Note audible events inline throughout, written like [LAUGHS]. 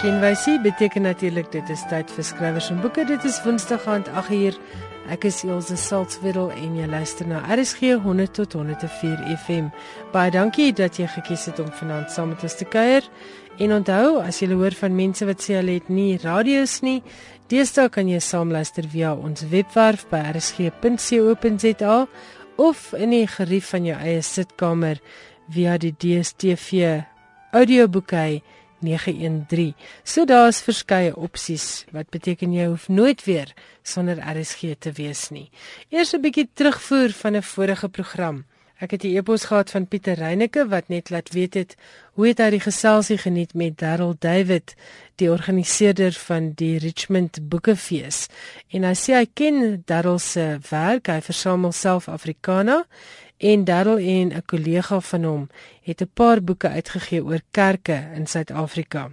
kenwysie beteken natuurlik dit is tyd vir skrywers en boeke. Dit is Woensdag aand 8uur. Ek is Elsje Salzwetel en jy luister na RSG 100 tot 104 FM. Baie dankie dat jy gekies het om vanaand saam met ons te kuier. En onthou, as jy hoor van mense wat sê hulle het nie radio's nie, deesdae kan jy saamluister via ons webwerf by rsg.co.za of in die gerief van jou eie sitkamer via die DStv audioboekie 913. So daar's verskeie opsies wat beteken jy hoef nooit weer sonder RSG te wees nie. Eers 'n bietjie terugvoer van 'n vorige program. Ek het 'n e-pos gehad van Pieter Reyneke wat net laat weet het hoe het hy die geselsie geniet met Darryl David, die organiseerder van die Richmond Boekefees. En hy sê hy ken Darryl se werk, hy versamel self Afrikaner en Darryl en 'n kollega van hom het 'n paar boeke uitgegee oor kerke in Suid-Afrika.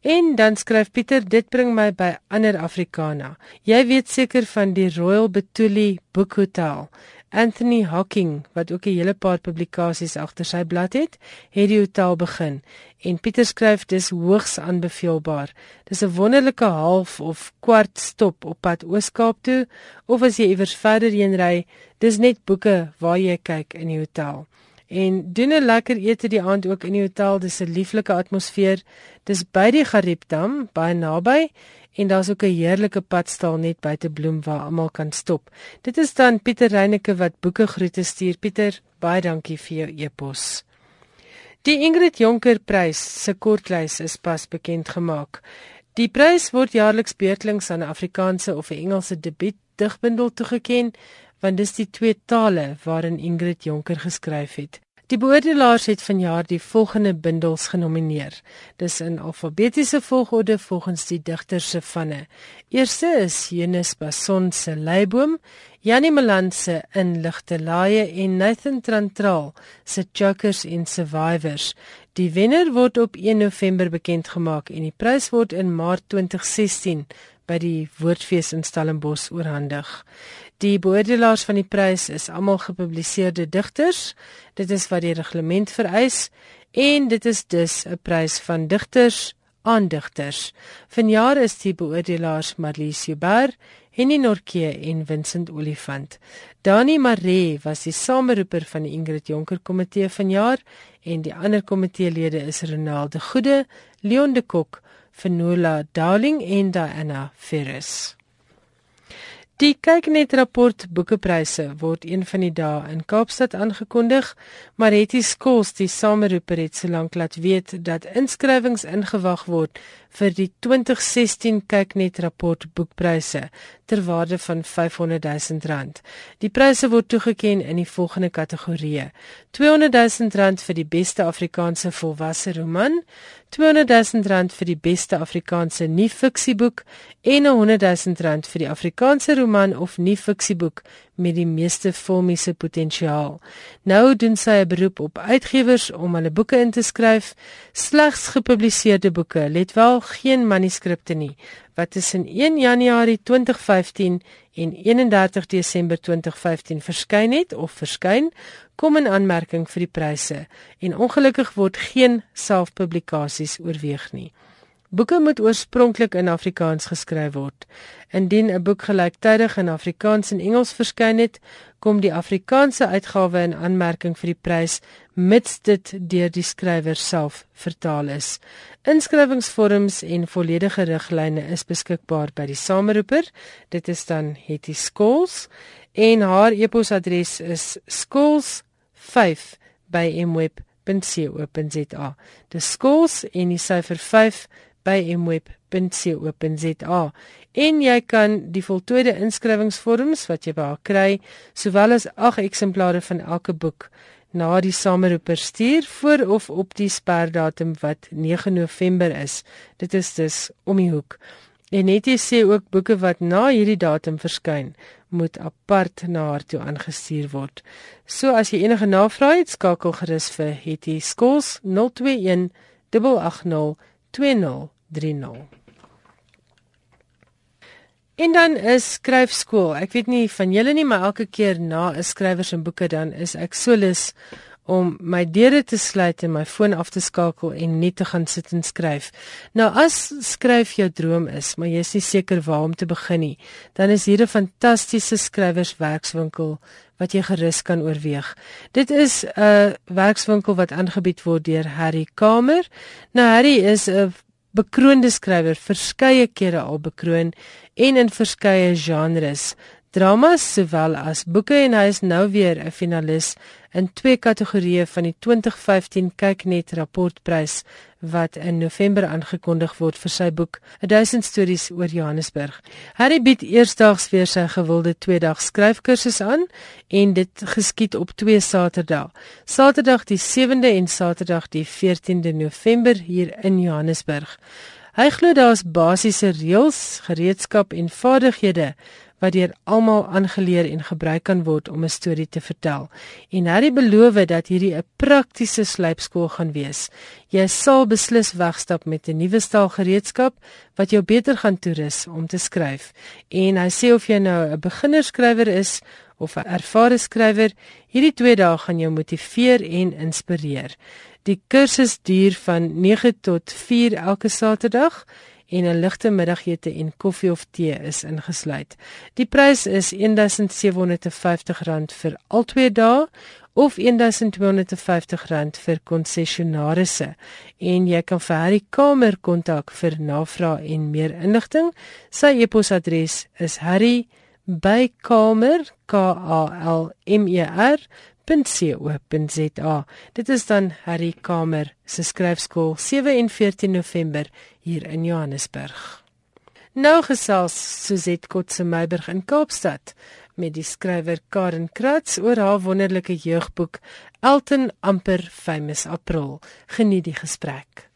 En dan skryf Pieter, dit bring my by ander Afrikana. Jy weet seker van die Royal Betuli Boekhotel. Anthony Hawking wat ook 'n hele paar publikasies agter sy blad het, het die hotel begin en Pieter skryf dis hoogs aanbeveelbaar. Dis 'n wonderlike half of kwart stop op pad Oos-Kaap toe of as jy iewers verder heen ry, dis net boeke waar jy kyk in die hotel. En doen 'n lekker ete die aand ook in die hotel. Dis 'n lieflike atmosfeer. Dis by die Gariepdam, baie naby en daar's ook 'n heerlike padstal net buite Bloem waar almal kan stop. Dit is dan Pieter Reyneke wat boeke groete stuur. Pieter, baie dankie vir jou e-pos. Die Ingrid Jonker Prys se kortlys is pas bekend gemaak. Die prys word jaarliks beurtelings aan 'n Afrikaanse of 'n Engelse debuut digbundel toegekend, want dis die twee tale waarin Ingrid Jonker geskryf het. Die beoordelaars het vanjaar die volgende bundels genomineer. Dis in alfabetiese volgorde volgens die digter se vanne. Eerste is Eunice Bason se Leiboom, Janie Malan se In ligte laaie en Nathan Trantral se Jokers en Survivors. Die wenner word op 1 November bekend gemaak en die prys word in Maart 2016 by die Woordfees in Stellenbosch oorhandig. Die beoordelaars van die prys is almal gepubliseerde digters. Dit is wat die reglement vereis en dit is dus 'n prys van digters aan digters. Vanjaar is die beoordelaars Marlies Huber, Henny Norke en Vincent Olifant. Dani Maree was die sameroeper van die Ingrid Jonker Komitee vanjaar en die ander komiteelede is Ronald de Goede, Leon de Kok, Fenola Darling en Diana Ferris. Die kyknet rapport boekepryse word een van die dae in Kaapstad aangekondig, maar Hetty Skols, die sameroeper het solank laat weet dat inskrywings ingewag word vir die 2016 kyknet rapport boekpryse ter waarde van R500 000. Die pryse word toegekend in die volgende kategorieë: R200 000 vir die beste Afrikaanse volwasse roman, R200 000 vir die beste Afrikaanse nie-fiksieboek en R100 000 vir die Afrikaanse roman of nie-fiksieboek met die meeste filmiese potensiaal. Nou doen sy 'n beroep op uitgewers om hulle boeke in te skryf, slegs gepubliseerde boeke, let wel geen manuskripte nie, wat tussen 1 Januarie 2015 en 31 Desember 2015 verskyn het of verskyn, kom in aanmerking vir die pryse en ongelukkig word geen selfpublikasies oorweeg nie. Boeke moet oorspronklik in Afrikaans geskryf word. Indien 'n boek gelyktydig in Afrikaans en Engels verskyn het, kom die Afrikaanse uitgawe in aanmerking vir die prys mits dit deur die skrywer self vertaal is. Inskrywingsvorms en volledige riglyne is beskikbaar by die sameroeper. Dit is dan Hetty Skols en haar e-posadres is skols5@mweb.co.za. Dis skols en die syfer 5 by mweb.co.za. En jy kan die voltooide inskrywingsvorms wat jy daar kry, sowel as 8 eksemplare van elke boek na die sameroeper stuur voor of op die sperdatum wat 9 November is. Dit is dus om die hoek. En net jy sê ook boeke wat na hierdie datum verskyn, moet apart na haar toe aangestuur word. So as jy enige navrae het, skakel gerus vir Hetty Skols 021 880 20 30. En dan is skryfskool. Ek weet nie van julle nie, maar elke keer na 'n skrywers en boeke dan is ek so lus om my deure te sluit en my foon af te skakel en net te gaan sit en skryf. Nou as skryf jou droom is, maar jy is nie seker waar om te begin nie, dan is hier 'n fantastiese skrywerswerkswinkel wat jy gerus kan oorweeg. Dit is 'n werkswinkel wat aangebied word deur Harry Kamer. Nou Harry is 'n bekroonde skrywer, verskeie kere al bekroon en in verskeie genres dramas sowel as boeke en hy is nou weer 'n finalis in twee kategorieë van die 2015 Kyknet rapportprys wat in November aangekondig word vir sy boek 1000 stories oor Johannesburg. Harry bied eersdaags weer sy gewilde tweedag skryfkursus aan en dit geskied op twee Saterdae. Saterdag die 7de en Saterdag die 14de November hier in Johannesburg. Hy glo daar's basiese reëls, gereedskap en vaardighede wat deur almal aangeleer en gebruik kan word om 'n storie te vertel. En Harry beloof dat hierdie 'n praktiese slypskool gaan wees. Jy sal beslis wegstap met 'n nuwe staal gereedskap wat jou beter gaan toerus om te skryf. En hy sê of jy nou 'n beginnerskrywer is of 'n ervare skrywer, hierdie twee dae gaan jou motiveer en inspireer. Die kursus duur van 9 tot 4 elke Saterdag en 'n ligte middagete en koffie of tee is ingesluit. Die prys is R1750 vir al twee dae of R1250 vir konsessionarisse en jy kan vir Harry Kamer kontak vir navrae en meer inligting. Sy e-posadres is harry@kamer k a l m e r .co.za. Dit is dan Harry Kamer se skryfskool 7 en 14 November hier in Johannesburg. Nou gesels Suzette Kotse Meiberg in Kaapstad met die skrywer Karen Kratz oor haar wonderlike jeugboek Elton amper famous April. Geniet die gesprek.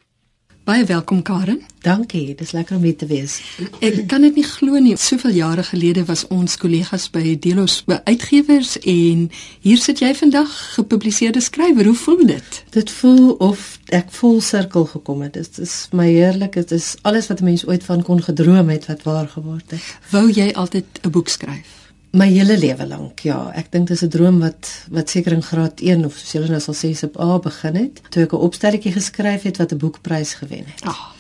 Baie welkom Karen. Dankie, dis lekker om hier te wees. Ek kan dit nie glo nie. Soveel jare gelede was ons kollegas by Delos by uitgewers en hier sit jy vandag gepubliseerde skrywer. Hoe voel dit? Dit voel of ek vol sirkel gekom het. Dit is my heerlik. Dit is alles wat 'n mens ooit van kon gedroom het wat waar geword het. Wou jy altyd 'n boek skryf? My hele lewe lank. Ja, ek dink dit is 'n droom wat wat seker in graad 1 of soos julle nou sal sê op A begin het. Toe ek 'n opstelletjie geskryf het wat 'n boekprys gewen het. Ag.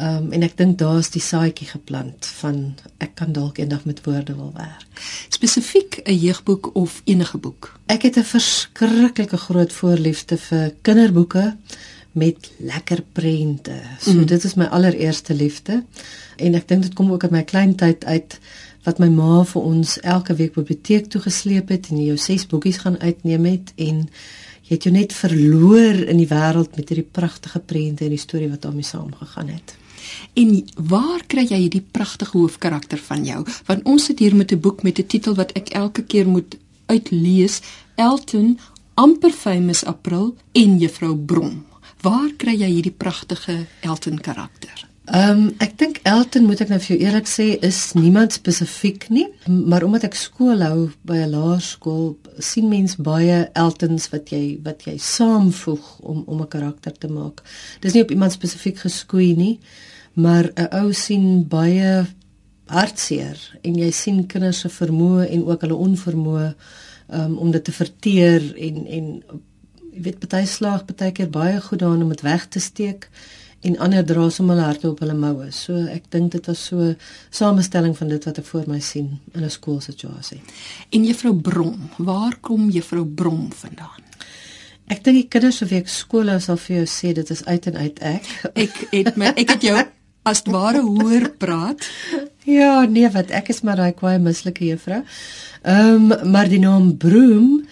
Ehm um, en ek dink daar's die saadjie geplant van ek kan dalk eendag met woorde wil werk. Spesifiek 'n jeugboek of enige boek. Ek het 'n verskriklike groot voorliefde vir kinderboeke met lekker prente. So mm. dit is my allereerste liefde en ek dink dit kom ook uit my klein tyd uit wat my ma vir ons elke week biblioteek toe gesleep het en jy ses boekies gaan uitneem het en jy het jou net verloor in die wêreld met hierdie pragtige prente en die storie wat daarmee saamgegaan het. En waar kry jy hierdie pragtige hoofkarakter van jou? Want ons sit hier met 'n boek met 'n titel wat ek elke keer moet uitlees, Elton amper famous April en Juffrou Brom. Waar kry jy hierdie pragtige Elton karakter? Ehm um, ek dink Elton moet ek nou vir jou eerlik sê is niemand spesifiek nie, maar omdat ek skool hou by 'n laerskool, sien mens baie Eltons wat jy wat jy saamvoeg om om 'n karakter te maak. Dis nie op iemand spesifiek geskoei nie, maar 'n ou sien baie hartseer en jy sien kinders se vermoë en ook hulle onvermoë um, om dit te verteer en en jy weet baie slag baie keer baie goed daarin om dit weg te steek en ander dra sommer hulle harte op hulle moue. So ek dink dit was so samestelling van dit wat ek voor my sien in 'n skoolsituasie. En juffrou Brom, waar kom juffrou Brom vandaan? Ek dink die kinders se week skool sal vir jou sê dit is uit en uit ek. Ek het my ek het jou as ware hoor praat. ja, nee, wat ek is maar daai kwaai mislike juffrou. Ehm um, maar die naam Brom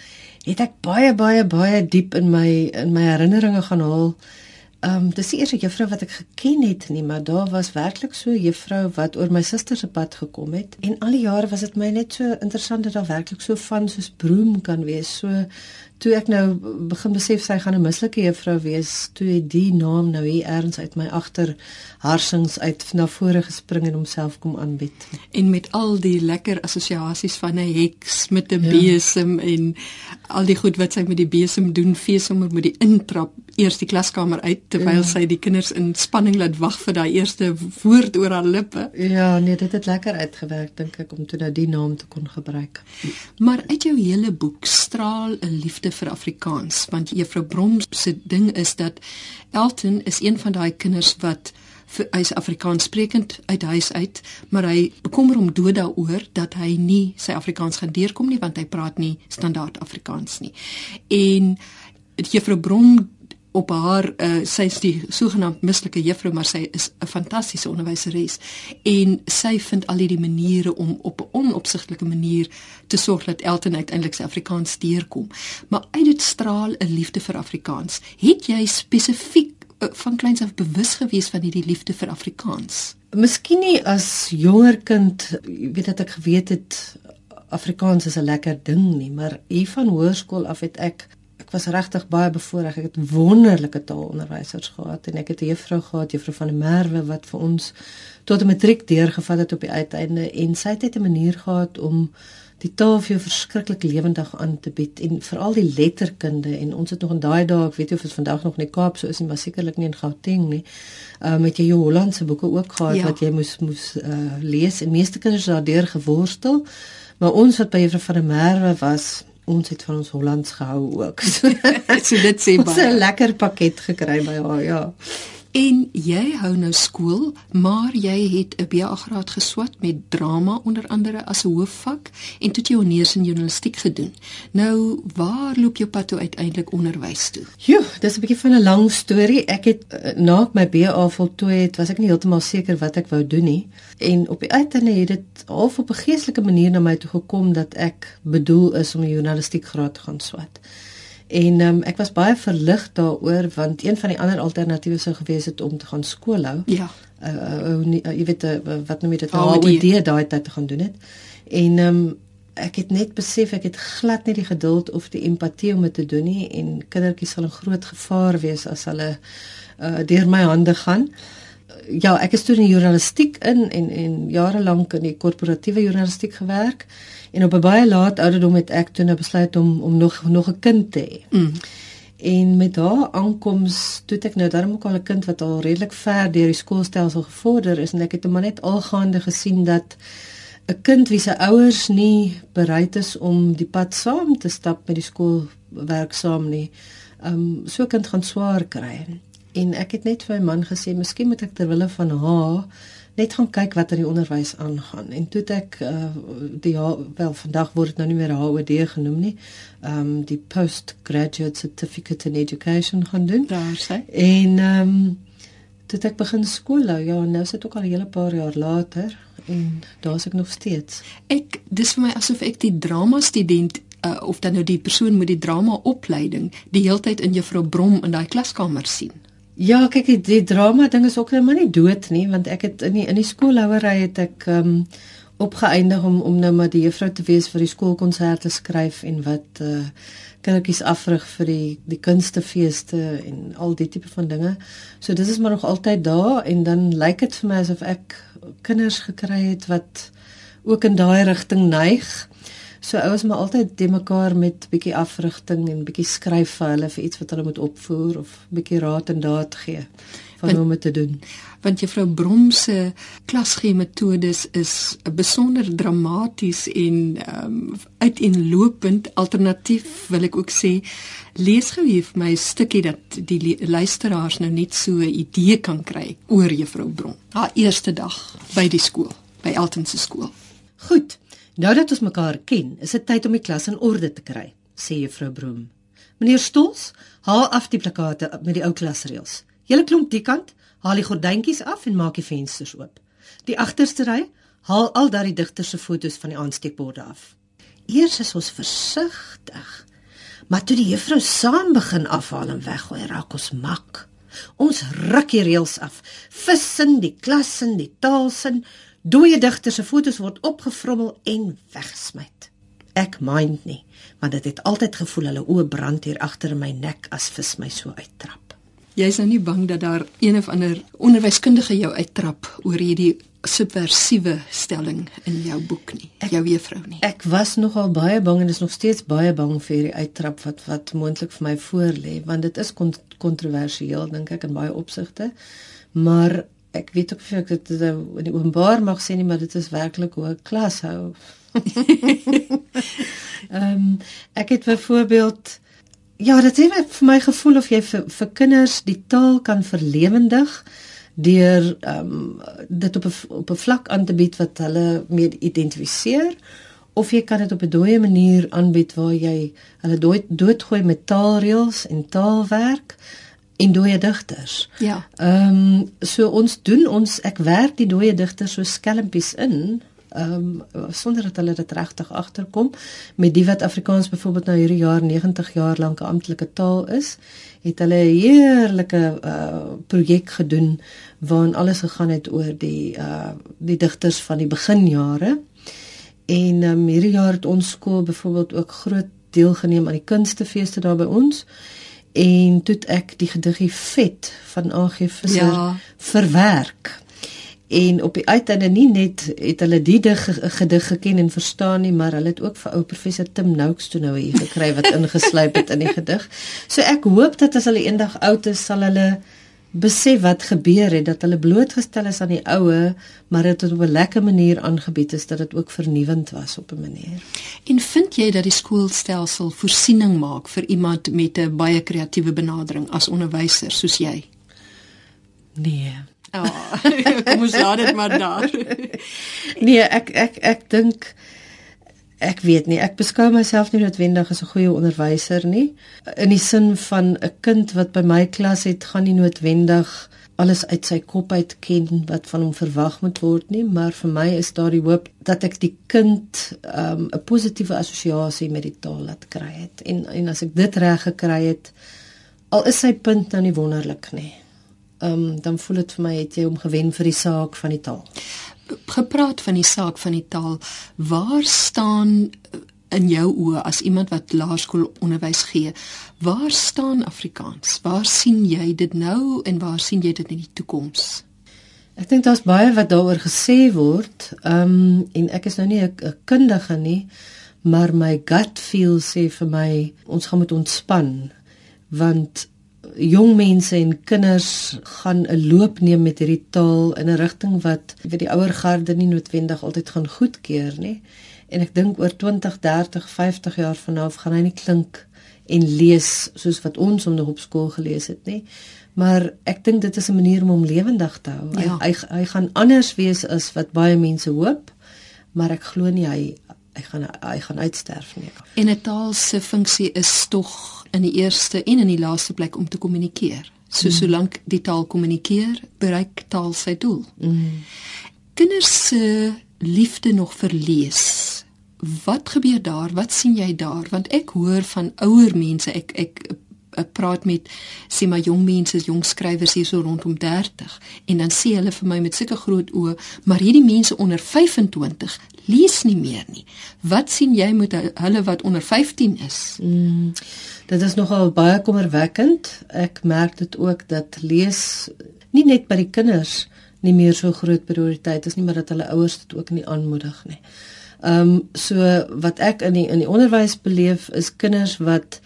het ek baie baie baie diep in my in my herinneringe gaan haal. Ehm um, dis die eerste juffrou wat ek geken het nie, maar daar was werklik so 'n juffrou wat oor my suster se pad gekom het en al die jare was dit my net so interessant dat daar werklik so van soos broom kan wees. So toe ek nou begin besef sy gaan 'n mislike juffrou wees, toe het die naam nou hier erns uit my agter harsings uit na vore gespring en homself kom aanbied. En met al die lekker assosiasies van 'n heks met 'n ja. besem en al die goed wat sy met die besem doen, fees sommer met die intrap eers die klaskamer uit terwyl sy die kinders in spanning laat wag vir daai eerste woord oor haar lippe. Ja, nee, dit het lekker uitgewerk dink ek om toe nou die naam te kon gebruik. Maar uit jou hele boek straal 'n liefde vir Afrikaans, want Juffrou Brom se ding is dat Elton is een van daai kinders wat hy's Afrikaans sprekend uit huis uit, maar hy bekommer hom dood daaroor dat hy nie sy Afrikaans gaan deurkom nie want hy praat nie standaard Afrikaans nie. En Juffrou Brom op haar uh, sy is die sogenaamde mislike juffrou maar sy is 'n fantastiese onderwyseres en sy vind al hierdie maniere om op 'n onopsigtelike manier te sorg dat Elton uiteindelik sy Afrikaans deurkom. Maar uit dit straal 'n liefde vir Afrikaans. Het jy spesifiek uh, van kleins af bewus gewees van hierdie liefde vir Afrikaans? Miskien nie as jonger kind weet dat ek geweet het Afrikaans is 'n lekker ding nie maar hier van hoërskool af het ek ek was regtig baie bevoorreg. Ek het wonderlike taalonderwysers gehad en ek het 'n juffrou gehad, juffrou van der Merwe wat vir ons tot 'n matriek deurgevat het op die uiteinde en sy het 'n manier gehad om die taal vir jou verskriklik lewendig aan te bied en veral die letterkunde en ons het nog in daai dae, ek weet nie of dit vandag nog in die Kaap so is nie, maar sekerlik nie in Gauteng nie. Uh met jy jou Hollandse boeke ook gehad ja. wat jy moes moes uh lees en meeste kinders daardeur geworstel. Maar ons wat by juffrou van der Merwe was, ons het van ons Hollands gehou ook. [LAUGHS] [LAUGHS] so dit sê baie. 'n lekker pakket gekry by haar, ja. En jy hou nou skool, maar jy het 'n BA graad geswat met drama onder andere as 'n hoofvak en toe jy honeurs in journalistiek gedoen. Nou, waar loop jou pad toe uiteindelik onderwys toe? Jo, dis 'n bietjie van 'n lang storie. Ek het uh, na my BA voltooi het, was ek nie heeltemal seker wat ek wou doen nie. En op die uiteinde het dit half op 'n geestelike manier na my toe gekom dat ek bedoel is om 'n journalistiek graad te gaan swat. En um, ek was baie verlig daaroor want een van die ander alternatiewe sou gewees het om te gaan skool hou. Ja. Uh, uh, uh jy weet uh, wat noem jy dit? Nou idee daai tyd te gaan doen het. En um, ek het net besef ek het glad nie die geduld of die empatie om dit te doen nie en kindertjies sal 'n groot gevaar wees as hulle uh deur my hande gaan. Ja, ek is toe in journalistiek in en en jare lank in die korporatiewe journalistiek gewerk. En op 'n baie laat ouderdom het ek toe nou besluit om om nog nog 'n kind te hê. Mm. En met haar aankoms toe ek nou daarom ook al 'n kind wat al redelik ver deur die skoolstelsel gevorder is en ek het hom net algaande gesien dat 'n kind wie se ouers nie bereid is om die pad saam te stap met die skoolwerk saam nie, ehm um, so kind gaan swaar kry. En ek het net vir my man gesê, miskien moet ek ter wille van haar net gaan kyk wat in die onderwys aangaan en toe ek uh, die wel vandag word dit nou nie meer HOD genoem nie. Ehm um, die postgraduate certificate in education gaan doen. Daar sê. En ehm um, toe ek begin skool nou ja, nou sit ook al 'n hele paar jaar later en daar's ek nog steeds. Ek dis vir my asof ek die drama student uh, of dan nou die persoon met die drama opleiding die heeltyd in juffrou Brom in daai klaskamer sien. Ja, kyk die, die drama ding is ook net maar nie dood nie, want ek het in die in die skoolhouery het ek ehm um, opgeëindig om om nou maar die juffrou te wees vir die skoolkonserte skryf en wat uh kindertjies afrig vir die die kunstefeeste en al die tipe van dinge. So dis is maar nog altyd daar en dan lyk dit vir my asof ek kinders gekry het wat ook in daai rigting neig. So ouers moet altyd te mekaar met bietjie afrigting en bietjie skryf vir hulle vir iets wat hulle moet opvoer of bietjie raad en daad gee van hoe om te doen. Want juffrou Brom se klasgee metodes is besonder dramaties en ehm um, uiteenlopend alternatief wil ek ook sê lees gou hier vir my 'n stukkie dat die luisteraars nou net so 'n idee kan kry oor juffrou Brom. Haar eerste dag by die skool, by Elton se skool. Goed. Nou dat ons mekaar ken, is dit tyd om die klas in orde te kry, sê juffrou Broom. Meneer Stols, haal af die plakate met die ou klasreëls. Julle klomp die kant, haal die gordyntjies af en maak die vensters oop. Die agterste ry, haal al daardie digters se fotos van die aansteekborde af. Eers is ons versigtig, maar toe die juffrou saam begin afhaal en weggooi, raak ons mak. Ons ruk die reëls af. Vissen, die klasin, die taalsin, Dooie digters se fotos word opgevrommel en weggesmyt. Ek mind nie, want dit het altyd gevoel hulle oë brand hier agter my nek as vis my so uittrap. Jy is nou nie bang dat daar een of ander onderwyskundige jou uittrap oor hierdie subversiewe stelling in jou boek nie, ek, jou juffrou nie. Ek was nogal baie bang en is nog steeds baie bang vir hierdie uittrap wat wat moontlik vir my voorlê, want dit is kont kontroversieel dink ek in baie opsigte. Maar ek weet ook of ek dit in die openbaar mag sê nie, maar dit is werklik hoe ek klas hou. [LAUGHS] Ehm um, ek het byvoorbeeld ja, dit het vir my gevoel of jy vir, vir kinders die taal kan verlewendig deur ehm um, dit op 'n op 'n vlak aan te bied wat hulle mee identifiseer of jy kan dit op 'n dooie manier aanbied waar jy hulle dood doodgooi met taalreëls en taalwerk en dooie digters. Ja. Ehm um, so ons doen ons ek werk die dooie digters so skelmpies in ehm um, sonder dat hulle dit regtig agterkom met die wat Afrikaans byvoorbeeld nou hierdie jaar 90 jaar lank 'n amptelike taal is, het hulle 'n heerlike uh projek gedoen waarin alles gegaan het oor die uh die digters van die beginjare. En um, hierdie jaar het ons skool byvoorbeeld ook groot deelgeneem aan die kunstefeeste daar by ons en toe ek die gediggie vet van AG Visser ja. verwerk en op die uiteinde nie net het hulle die dig, gedig geken en verstaan nie maar hulle het ook vir ou professor Tim Noakes toe nou hier gekry wat [LAUGHS] ingesluip het in die gedig. So ek hoop dat as hulle eendag oud is sal hulle besef wat gebeur het dat hulle blootgestel is aan die oue maar dit op 'n lekker manier aangebied is dat dit ook vernuwend was op 'n manier. En vind jy dat die skoolstelsel voorsiening maak vir iemand met 'n baie kreatiewe benadering as onderwyser soos jy? Nee. Ja, oh, kom ons laat dit maar daar. nee, ek ek ek dink ek weet nie, ek beskou myself nie noodwendig as 'n goeie onderwyser nie. In die sin van 'n kind wat by my klas het, gaan nie noodwendig alles uit sy kop uit ken wat van hom verwag moet word nie, maar vir my is daar die hoop dat ek die kind um, 'n um, positiewe assosiasie met die taal laat kry het. En en as ek dit reg gekry het, al is sy punt nou nie wonderlik nie um, dan voel dit vir my het jy hom gewen vir die saak van die taal. Gepraat van die saak van die taal, waar staan eh, in jou oë as iemand wat laerskoolonderwys gee, waar staan Afrikaans? Waar sien jy dit nou en waar sien jy dit in die toekoms? Ek dink daar's baie wat daaroor gesê word. Ehm um, en ek is nou nie 'n kundige nie, maar my gut feel sê vir my ons gaan moet ontspan want jong mense en kinders gaan 'n loop neem met hierdie taal in 'n rigting wat vir die ouer garde nie noodwendig altyd gaan goedkeur nie. En ek dink oor 20, 30, 50 jaar vanaf gaan hy nie klink en lees soos wat ons hom nog op skool gelees het nie. Maar ek dink dit is 'n manier om hom lewendig te hou. Ja. Hy, hy hy gaan anders wees as wat baie mense hoop, maar ek glo nie hy hy gaan hy gaan uitsterf nie. En 'n taal se funksie is tog in die eerste en in die laaste plek om te kommunikeer. So mm. solank die taal kommunikeer, bereik taal sy doel. Mm. Kinders se liefde nog verlees. Wat gebeur daar? Wat sien jy daar? Want ek hoor van ouer mense, ek ek praat met sê maar jong mense, jong skrywers hier so rondom 30 en dan sê hulle vir my met sulke groot oë, maar hierdie mense onder 25 lees nie meer nie. Wat sien jy met hulle wat onder 15 is? Mm. Dit is nogal baie kommerwekkend. Ek merk dit ook dat lees nie net by die kinders nie meer so groot prioriteit is nie, maar dat hulle ouers dit ook nie aanmoedig nie. Ehm um, so wat ek in die in die onderwys beleef is kinders wat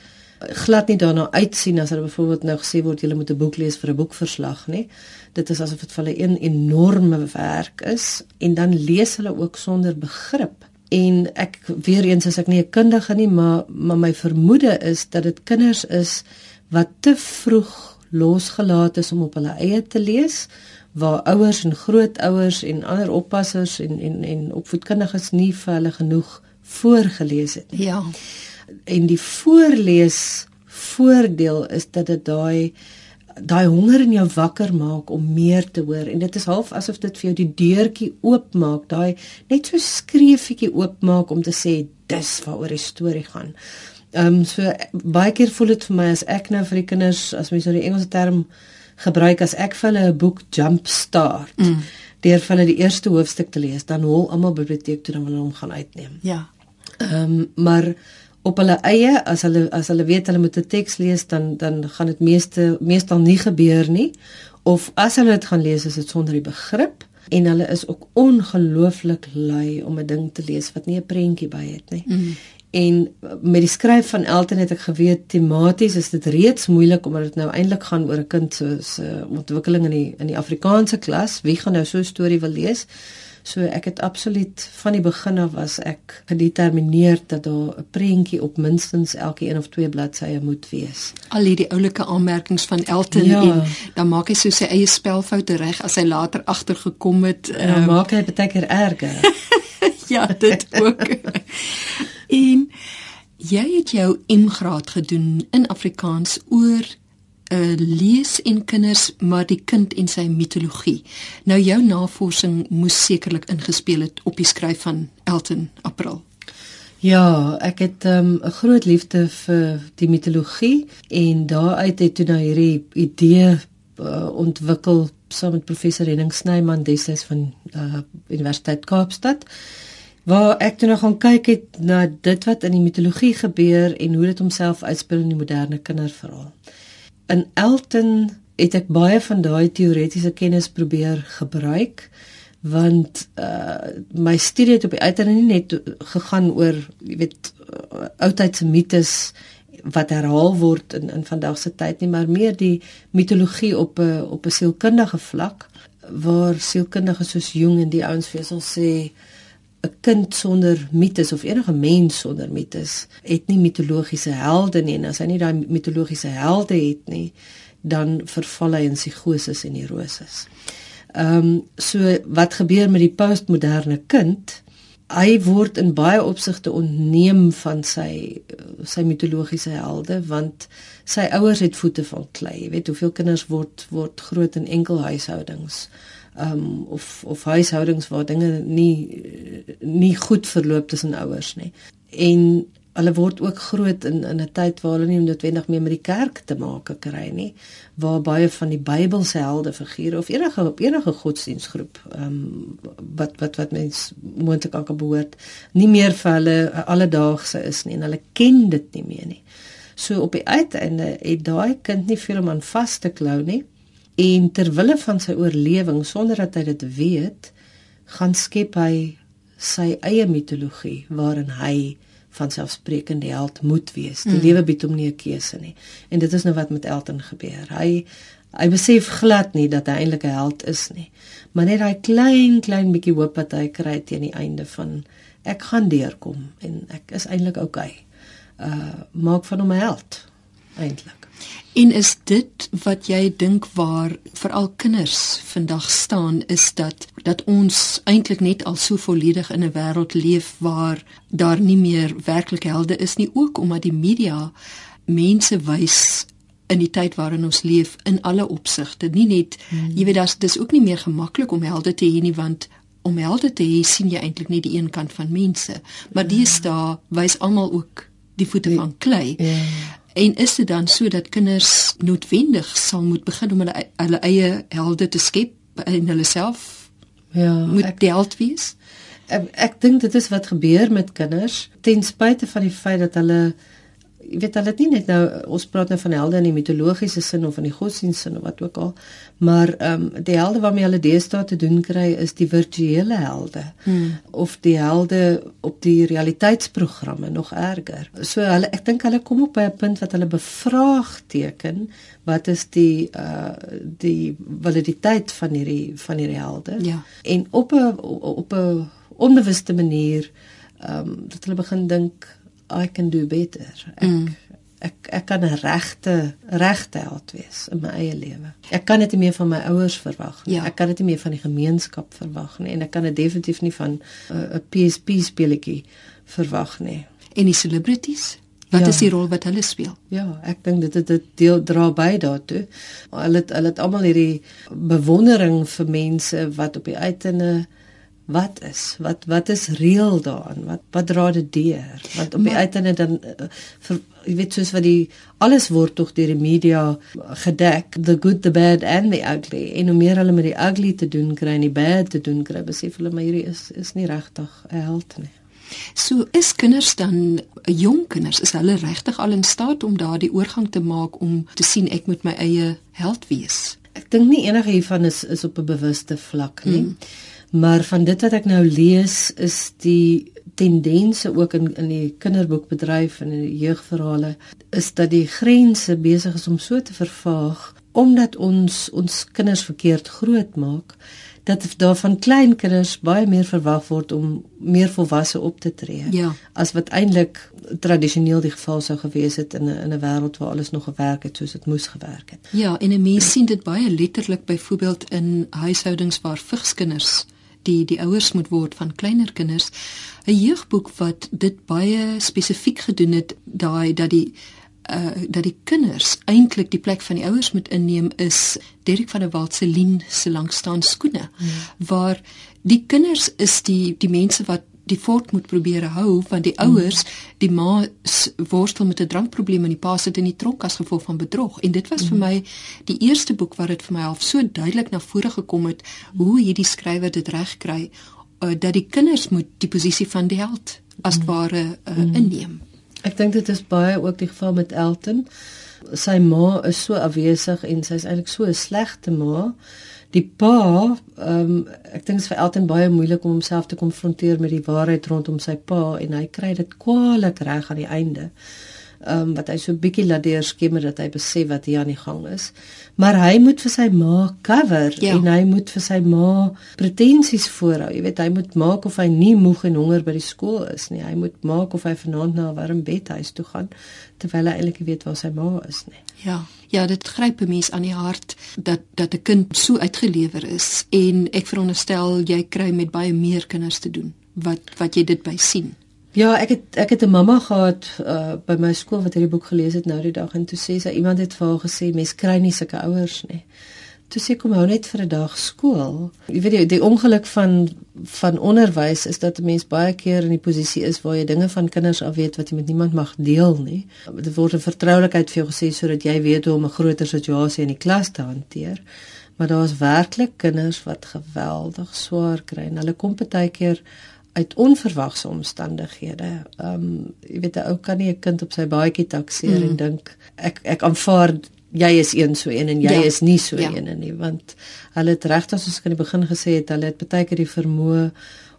glad nie daarna uitsien as hulle byvoorbeeld nou gesê word jy moet 'n boek lees vir 'n boekverslag nie. Dit is asof dit vir hulle 'n enorme werk is en dan lees hulle ook sonder begrip en ek weer eens as ek nie 'n kundige nie maar maar my vermoede is dat dit kinders is wat te vroeg losgelaat is om op hulle eie te lees waar ouers en grootouers en ander oppassers en en en opvoedkundiges nie vir hulle genoeg voorgeles het nie. Ja. En die voorlees voordeel is dat dit daai daai honger in jou wakker maak om meer te hoor en dit is half asof dit vir jou die deurtjie oopmaak daai net so skreefietjie oopmaak om te sê dis waaroor die storie gaan. Ehm um, so baie keer voel dit vir my as ek nou vir die kinders as mens nou die Engelse term gebruik as ek vir hulle 'n boek jump start mm. deur vir hulle die eerste hoofstuk te lees dan hol almal biblioteek toe dan wil hulle hom gaan uitneem. Ja. Ehm um, maar op hulle eie as hulle as hulle weet hulle moet 'n teks lees dan dan gaan dit meeste meestal nie gebeur nie of as hulle dit gaan lees is dit sonder die begrip en hulle is ook ongelooflik lui om 'n ding te lees wat nie 'n prentjie by het nie. Mm. En met die skryf van Elton het ek geweet tematies is dit reeds moeilik omdat dit nou eintlik gaan oor 'n kind se so, ontwikkeling in die in die Afrikaanse klas. Wie gaan nou so 'n storie wil lees? So ek het absoluut van die begin af was ek gedetermineer dat daar 'n prentjie op minstens elke een of twee bladsye moet wees. Al hierdie oulike aanmerkings van Elton ja. en dan maak hy so sy eie spelfoute reg as hy later agtergekom het. Dan um, maak hy baie keer erger. [LAUGHS] ja, dit ook. en jy het jou M-graad gedoen in Afrikaans oor uh, lees en kinders maar die kind en sy mitologie. Nou jou navorsing moes sekerlik ingespeel het op die skryf van Elton April. Ja, ek het ehm, 'n um, groot liefde vir die mitologie en daaruit het toe nou hierdie idee uh, ontwikkel saam met professor Henning Snyman destyds van uh, Universiteit Kaapstad waar ek toe nog gaan kyk het na dit wat in die mitologie gebeur en hoe dit homself uitspeel in die moderne kinderverhaal in Elton het ek baie van daai teoretiese kennis probeer gebruik want uh my studie het op die uiteinde nie net gegaan oor jy weet uh, oudheidse mites wat herhaal word in in vandag se tyd nie maar meer die mitologie op 'n op 'n sielkundige vlak waar sielkundiges soos Jung en die ouens vir sal sê 'n kind sonder mites of enige mens sonder mites het nie mitologiese helde nie en as hy nie daai mitologiese helde het nie dan verval hy in psigose en neuroses. Ehm um, so wat gebeur met die postmoderne kind? Hy word in baie opsigte ontneem van sy sy mitologiese helde want sy ouers het voete van klei. Jy weet hoeveel kinders word word groot in enkelhuishoudings um of of huishoudings waar dinge nie nie goed verloop tussen ouers nie. En hulle word ook groot in in 'n tyd waar hulle nie noodwendig meer met die kerk te maak kry nie, waar baie van die Bybelse helde figure of enige op enige godsdienstgroep um wat wat wat mens moontlik aan kan behoort, nie meer vir hulle alledaagse is nie en hulle ken dit nie meer nie. So op die uiteinde het daai kind nie veel om aan vas te klou nie en ter wille van sy oorlewing sonder dat hy dit weet, gaan skep hy sy eie mitologie waarin hy van selfsprekende held moet wees. Die mm. lewe bied hom nie 'n keuse nie. En dit is nou wat met Elton gebeur. Hy hy besef glad nie dat hy eintlik 'n held is nie. Maar net daai klein klein bietjie hoop wat hy kry teen die einde van ek gaan deurkom en ek is eintlik oukei. Okay. Uh maak van hom 'n held eintlik. En is dit wat jy dink waar veral kinders vandag staan is dat dat ons eintlik net al so volledig in 'n wêreld leef waar daar nie meer werklike helde is nie ook omdat die media mense wys in die tyd waarin ons leef in alle opsigte nie net hmm. jy weet daar's dis ook nie meer gemaklik om helde te hê nie want om helde te hê sien jy eintlik nie die een kant van mense maar ja. dis daar wys almal ook die voete die, van klei ja. En is dit dan so dat kinders noodwendig sal moet begin om hulle hulle eie helde te skep in hulle self? Ja, moet ek, held wees? Ek, ek dink dit is wat gebeur met kinders ten spyte van die feit dat hulle jy weet hulle het nie net nou ons praat nou van helde in die mitologiese sin of in die godsdienst sin of wat ook al maar ehm um, die helde waarmee hulle deesdae te doen kry is die virtuele helde hmm. of die helde op die realiteitsprogramme nog erger so hulle ek dink hulle kom op by 'n punt wat hulle bevraagteken wat is die uh die validiteit van hierdie van hierdie helde ja. en op 'n op 'n onbewuste manier ehm um, dat hulle begin dink I can do better. Ek mm. ek ek kan 'n regte regte held wees in my eie lewe. Ek kan dit nie meer van my ouers verwag nie. Ja. Ek kan dit nie meer van die gemeenskap verwag nie en ek kan dit definitief nie van 'n uh, PSP speletjie verwag nie. En die celebrities Wat ja. is die rol wat hulle speel? Ja, ek dink dit dit deel dra by daartoe. Hulle het, hulle het almal hierdie bewondering vir mense wat op die uiteinde wat is wat wat is reël daarin wat wat dra dit deur want op die uiteinde dan uh, vir, jy weet soos wat die alles word tog deur die media gedek the good the bad and the ugly en hoe meer hulle met die ugly te doen kry en die bad te doen kry besef hulle maar hierdie is is nie regtig 'n held nie So is kinders dan jong kinders is hulle regtig al in staat om daardie oorgang te maak om te sien ek moet my eie held wees. Ek dink nie enige hiervan is is op 'n bewuste vlak nie. Mm. Maar van dit wat ek nou lees is die tendense ook in in die kinderboekbedryf en in die jeugverhale is dat die grense besig is om so te vervaag omdat ons ons kinders verkeerd grootmaak dat daar van klein kinders baie meer verwag word om meer volwasse op te tree ja. as wat eintlik tradisioneel die geval sou gewees het in 'n in 'n wêreld waar alles nog gewerk het soos dit moes gewerk het. Ja, en 'n mens sien dit baie letterlik byvoorbeeld in huishoudings waar vigskinders die die ouers moet word van kleiner kinders 'n jeugboek wat dit baie spesifiek gedoen het daai dat die uh dat die kinders eintlik die plek van die ouers moet inneem is Derek van der Walt se Lien se langstaan skoene hmm. waar die kinders is die die mense wat die fort moet probeer hou want die ouers die ma worstel met 'n drankprobleem en die pa sit in die tronk as gevolg van bedrog en dit was mm. vir my die eerste boek wat dit vir my half so duidelik na vore gekom het hoe hierdie skrywer dit reg kry uh, dat die kinders moet die posisie van die held as mm. ware uh, mm. inneem ek dink dit is baie ook die geval met Elton sy ma is so afwesig en sy is eintlik so 'n slegte ma die pa ehm um, ek dink dit is vir Elton baie moeilik om homself te konfronteer met die waarheid rondom sy pa en hy kry dit kwaliek reg aan die einde. Ehm um, wat hy so bietjie laat deurskemmer dat hy besef wat hier aan die gang is. Maar hy moet vir sy ma cover ja. en hy moet vir sy ma pretensies voorhou. Jy weet hy moet maak of hy nie moeg en honger by die skool is nie. Hy moet maak of hy vanaand na 'n warm bed huis toe gaan terwyl hy eintlik weet waar sy ma is nie. Ja. Ja, dit gryp 'n mens aan die hart dat dat 'n kind so uitgelewer is en ek veronderstel jy kry met baie meer kinders te doen wat wat jy dit by sien. Ja, ek het ek het 'n mamma gehad uh, by my skool wat hierdie boek gelees het nou die dag en toe sê sy iemand het vir haar gesê mens kry nie sulke ouers nie toe sê kom hou net vir 'n dag skool. Jy weet die, die ongeluk van van onderwys is dat 'n mens baie keer in die posisie is waar jy dinge van kinders af weet wat jy met niemand mag deel nie. Dit word 'n vertroulikheid vir jou gesê sodat jy weet hoe om 'n groter situasie in die klas te hanteer. Maar daar's werklik kinders wat geweldig swaar kry en hulle kom baie keer uit onverwagse omstandighede. Ehm um, jy weet 'n ou kan nie 'n kind op sy baadjie takseer mm. en dink ek ek aanvaar jy is een so een en jy ja. is nie so ja. een nie want hulle het regtig soos ek aan die begin gesê het hulle het baie keer die vermoë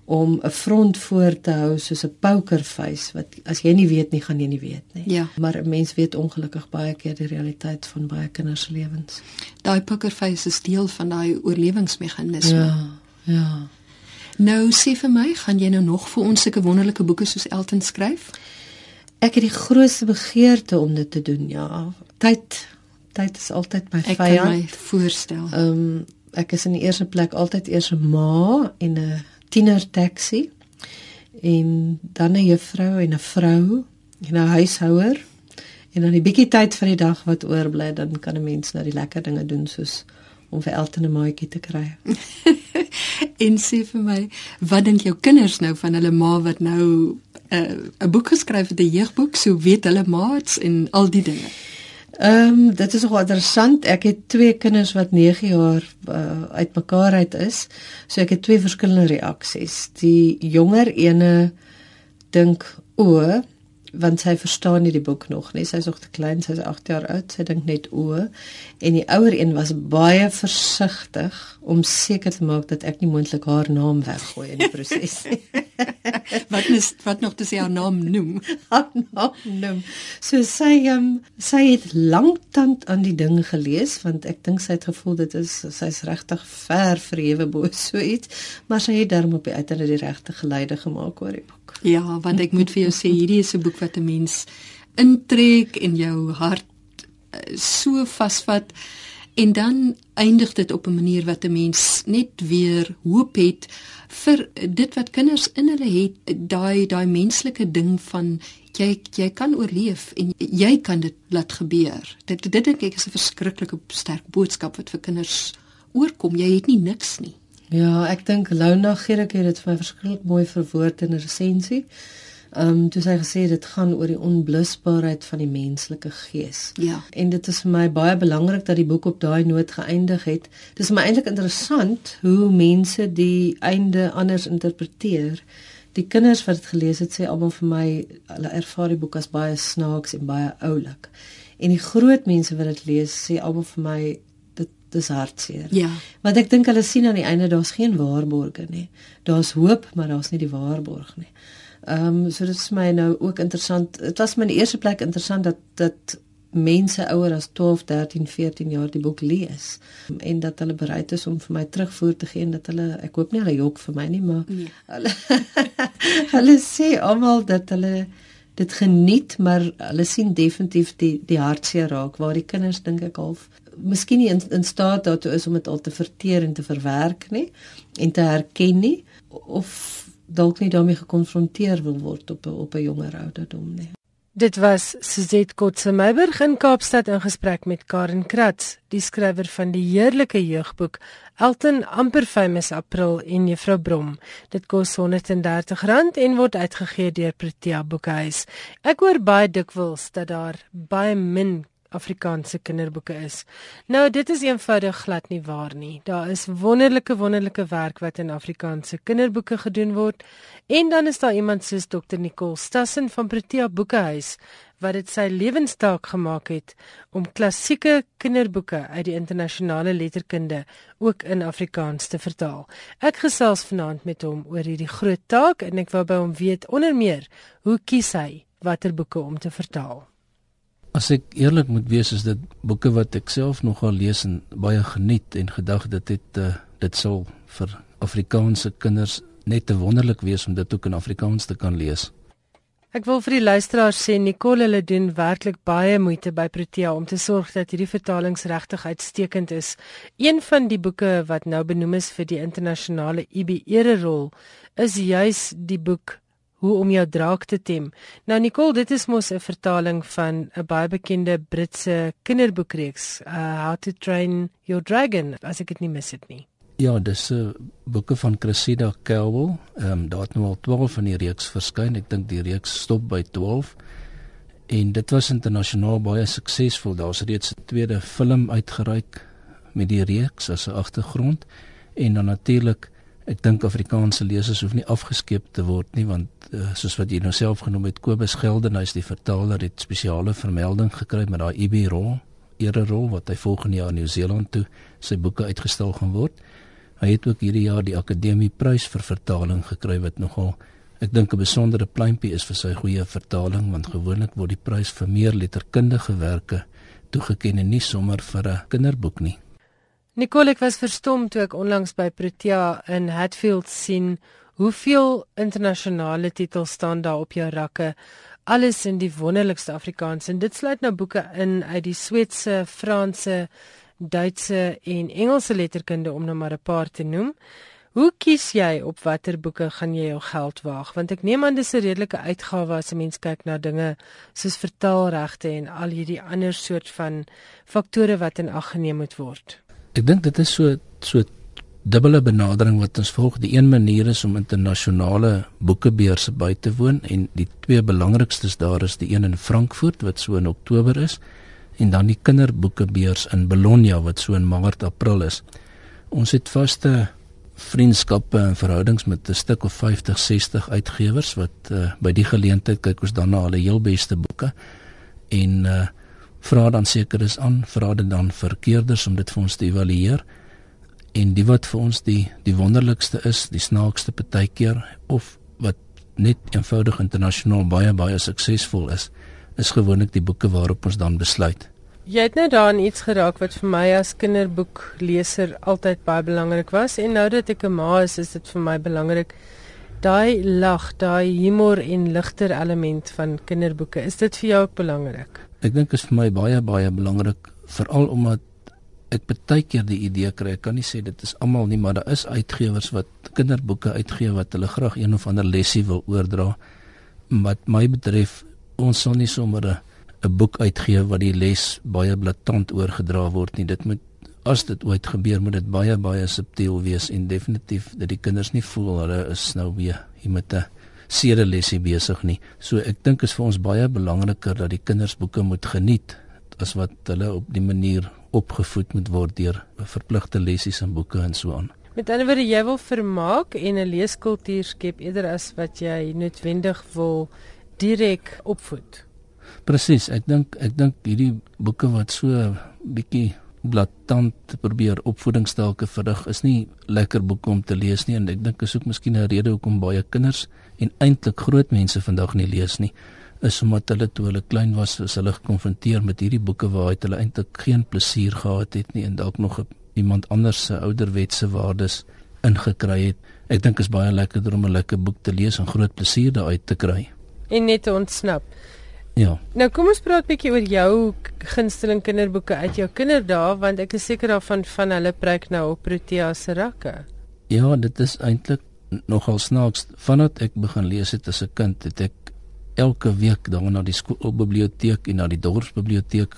om 'n front voor te hou soos 'n pokerface wat as jy nie weet nie gaan jy nie weet nie. Ja. Maar 'n mens weet ongelukkig baie keer die realiteit van baie kinders se lewens. Daai pokerface is deel van daai oorlewingsmeganisme. Ja. Ja. Nou sê vir my, gaan jy nou nog vir ons sulke wonderlike boeke soos Elton skryf? Ek het die grootste begeerte om dit te doen, ja. Tyd tyd is altyd my vyand. Ek kan my voorstel. Ehm um, ek is in die eerste plek altyd eers 'n ma en 'n tiener taxi en dan 'n juffrou en 'n vrou en 'n huishouer en dan 'n bietjie tyd vir die dag wat oorbly dan kan 'n mens nou die lekker dinge doen soos om vir Elton 'n maatjie te kry. [LAUGHS] en sê vir my, wat dink jou kinders nou van hulle ma wat nou eh, 'n uh, 'n boek geskryf het, 'n jeugboek, so weet hulle maats en al die dinge. Ehm um, dit is nogal interessant. Ek het twee kinders wat 9 jaar uh, uitmekaar uit is. So ek het twee verskillende reaksies. Die jonger ene dink o, want sy verstaan nie die boek nog nie. Sy's nog te klein, sy's 8 jaar oud. Sy dink net o. En die ouer een was baie versigtig om seker te maak dat ek nie moontlik haar naam weggooi in die proses nie. [LAUGHS] wat is wat nog te sê haar naam noem? [LAUGHS] Haar naam noem. So sy um, sy het lanktant aan die ding gelees want ek dink sy het gevoel dit is sy's regtig ver verhewe bo so iets, maar sy het darm op die uiteinde die regte geleide gemaak oor die boek. Ja, want ek moet vir jou sê hierdie is 'n boek wat 'n mens intrek en jou hart eh, so vasvat. En dan eindig dit op 'n manier wat 'n mens net weer hoop het vir dit wat kinders in hulle het daai daai menslike ding van jy jy kan oorleef en jy kan dit laat gebeur. Dit dit dink ek is 'n verskriklike sterk boodskap wat vir kinders oorkom. Jy het nie niks nie Ja, ek dink Lona Gerrit het dit vir my verskriklik mooi verwoord in 'n resensie. Ehm um, toe sy gesê dit gaan oor die onblusbaarheid van die menslike gees. Ja. En dit is vir my baie belangrik dat die boek op daai noot geëindig het. Dit is my eintlik interessant hoe mense die einde anders interpreteer. Die kinders wat dit gelees het sê almal vir my hulle ervaar die boek as baie snaaks en baie oulik. En die groot mense wat dit lees sê almal vir my dis hartseer. Ja. Want ek dink hulle sien aan die einde daar's geen waarborge nie. Daar's hoop, maar daar's nie die waarborg nie. Ehm um, so dit is my nou ook interessant. Dit was my in die eerste plek interessant dat dat mense ouer as 12, 13, 14 jaar die boek lees en dat hulle bereid is om vir my terugvoer te gee en dat hulle ek hoop nie hulle jok vir my nie maar nee. hulle [LAUGHS] hulle sê almal dat hulle dit geniet maar hulle sien definitief die die hartseer raak waar die kinders dink ek half miskien nie in, in staat daartoe is om dit al te verteer en te verwerk nie en te herken nie of dalk nie daarmee gekonfronteer wil word op op 'n jonger ouderdom nie Dit was Suzette Kotse Meiberg in Kaapstad in gesprek met Karen Kratz, die skrywer van die heerlike jeugboek Elton amper famous April en Juffrou Brom. Dit kos R130 en word uitgegee deur Protea Boekhuis. Ek hoor baie dikwels dat daar baie min Afrikaanse kinderboeke is. Nou dit is eenvoudig glad nie waar nie. Daar is wonderlike wonderlike werk wat in Afrikaanse kinderboeke gedoen word. En dan is daar iemand soos Dr Nicole Stassen van Protea Boekehuis wat dit sy lewenstaak gemaak het om klassieke kinderboeke uit die internasionale letterkunde ook in Afrikaans te vertaal. Ek gesels vanaand met hom oor hierdie groot taak en ek wou by hom weet onder meer hoe kies hy watter boeke om te vertaal. As ek eerlik moet wees, is dit boeke wat ek self nogal lees en baie geniet en gedag dit het uh, dit sal vir Afrikaanse kinders net te wonderlik wees om dit ook in Afrikaans te kan lees. Ek wil vir die luisteraars sê Nicole hulle doen werklik baie moeite by Protea om te sorg dat hierdie vertalings regtig uitstekend is. Een van die boeke wat nou benoem is vir die internasionale IB ererol is juis die boek hoe om jou draak te tem. Nou Nicole, dit is mos 'n vertaling van 'n baie bekende Britse kinderboekreeks, uh, How to Train Your Dragon, as ek dit nie mis het nie. Ja, dis 'n uh, boeke van Cressida Cowell. Ehm um, daar het nou al 12 van die reeks verskyn. Ek dink die reeks stop by 12. En dit was internasionaal baie suksesvol. Daar's reeds 'n tweede film uitgereik met die reeks as 'n agtergrond en dan natuurlik Ek dink Afrikaanse lesers hoef nie afgeskeep te word nie want uh, soos wat jy nou self genoem het Kobus Geldenhuys die vertaler het spesiale vermelding gekry met daai IB rol, ere rol wat hy volgende jaar in Nieu-Seeland toe sy boeke uitgestel gaan word. Hy het ook hierdie jaar die Akademie Prys vir vertaling gekry wat nogal ek dink 'n besondere pleintjie is vir sy goeie vertaling want gewoonlik word die prys vir meer letterkundige werke toegekend en nie sommer vir 'n kinderboek nie. Nicole ek was verstom toe ek onlangs by Protea in Hatfield sien hoeveel internasionale titels staan daar op jou rakke. Alles in die wonderlikste Afrikaans en dit sluit nou boeke in uit die Sweedse, Franse, Duitse en Engelse letterkunde om nou maar 'n paar te noem. Hoe kies jy op watter boeke gaan jy jou geld waag? Want ek neem aan dis 'n redelike uitgawe as 'n mens kyk na dinge soos vertaalregte en al hierdie ander soort van faktore wat in ag geneem moet word. Ek dink dit is so so dubbele benadering wat ons volg. Die een manier is om internasionale boekebeurse by te woon en die twee belangrikstes daar is die een in Frankfurt wat so in Oktober is en dan die kinderboekebeurs in Bologna wat so in Maart April is. Ons het vaste vriendskappe en verhoudings met 'n stuk of 50, 60 uitgewers wat uh, by die geleentheid kyk ons dan na hulle heel beste boeke en uh, vra dan seker is aan vra dit dan verkeerders om dit vir ons te evalueer. En die wat vir ons die die wonderlikste is die snaakste partykeer of wat net eenvoudig internasionaal baie baie suksesvol is is gewoonlik die boeke waarop ons dan besluit. Jy het net daarin iets geraak wat vir my as kinderboekleser altyd baie belangrik was en nou dat ek 'n ma is is dit vir my belangrik. Daai lag daai humor en ligter element van kinderboeke is dit vir jou ook belangrik Ek dink is vir my baie baie belangrik veral omdat ek baie keer die idee kry, ek kan nie sê dit is almal nie, maar daar is uitgewers wat kinderboeke uitgee wat hulle graag een of ander lesie wil oordra. Wat my betref, ons sal nie sommer 'n boek uitgee wat die les baie blaatant oorgedra word nie. Dit moet as dit ooit gebeur, moet dit baie baie subtiel wees en definitief dat die kinders nie voel hulle is nou weer hier met 'n sedelesie besig nie. So ek dink is vir ons baie belangriker dat die kinders boeke moet geniet as wat hulle op die manier opgevoed moet word deur verpligte lessies en boeke en so aan. Met ander woorde jy wil vermaak en 'n leeskultuur skep eerder as wat jy noodwendig wil direk opvoed. Presies, ek dink ek dink hierdie boeke wat so bietjie blaatant probeer opvoedingstake verrig is nie lekker boeke om te lees nie en ek dink is ook miskien 'n rede hoekom baie kinders en eintlik groot mense vandag nie lees nie is omdat hulle toe hulle klein was is hulle gekonfronteer met hierdie boeke waaruit hulle eintlik geen plesier gehad het nie en dalk nog iemand anders se ouderwetse waardes ingekry het. Ek dink is baie lekkerder om 'n lekker boek te lees en groot plesier daaruit te kry. En net te ontsnap. Ja. Nou kom ons praat bietjie oor jou gunsteling kinderboeke uit jou kinderdae want ek is seker daarvan van hulle preek nou op Protea se rakke. Ja, dit is eintlik nogal snaaks. Vandat ek begin lees het as 'n kind, het ek elke week daar na die skoolbiblioteek en na die dorpsbiblioteek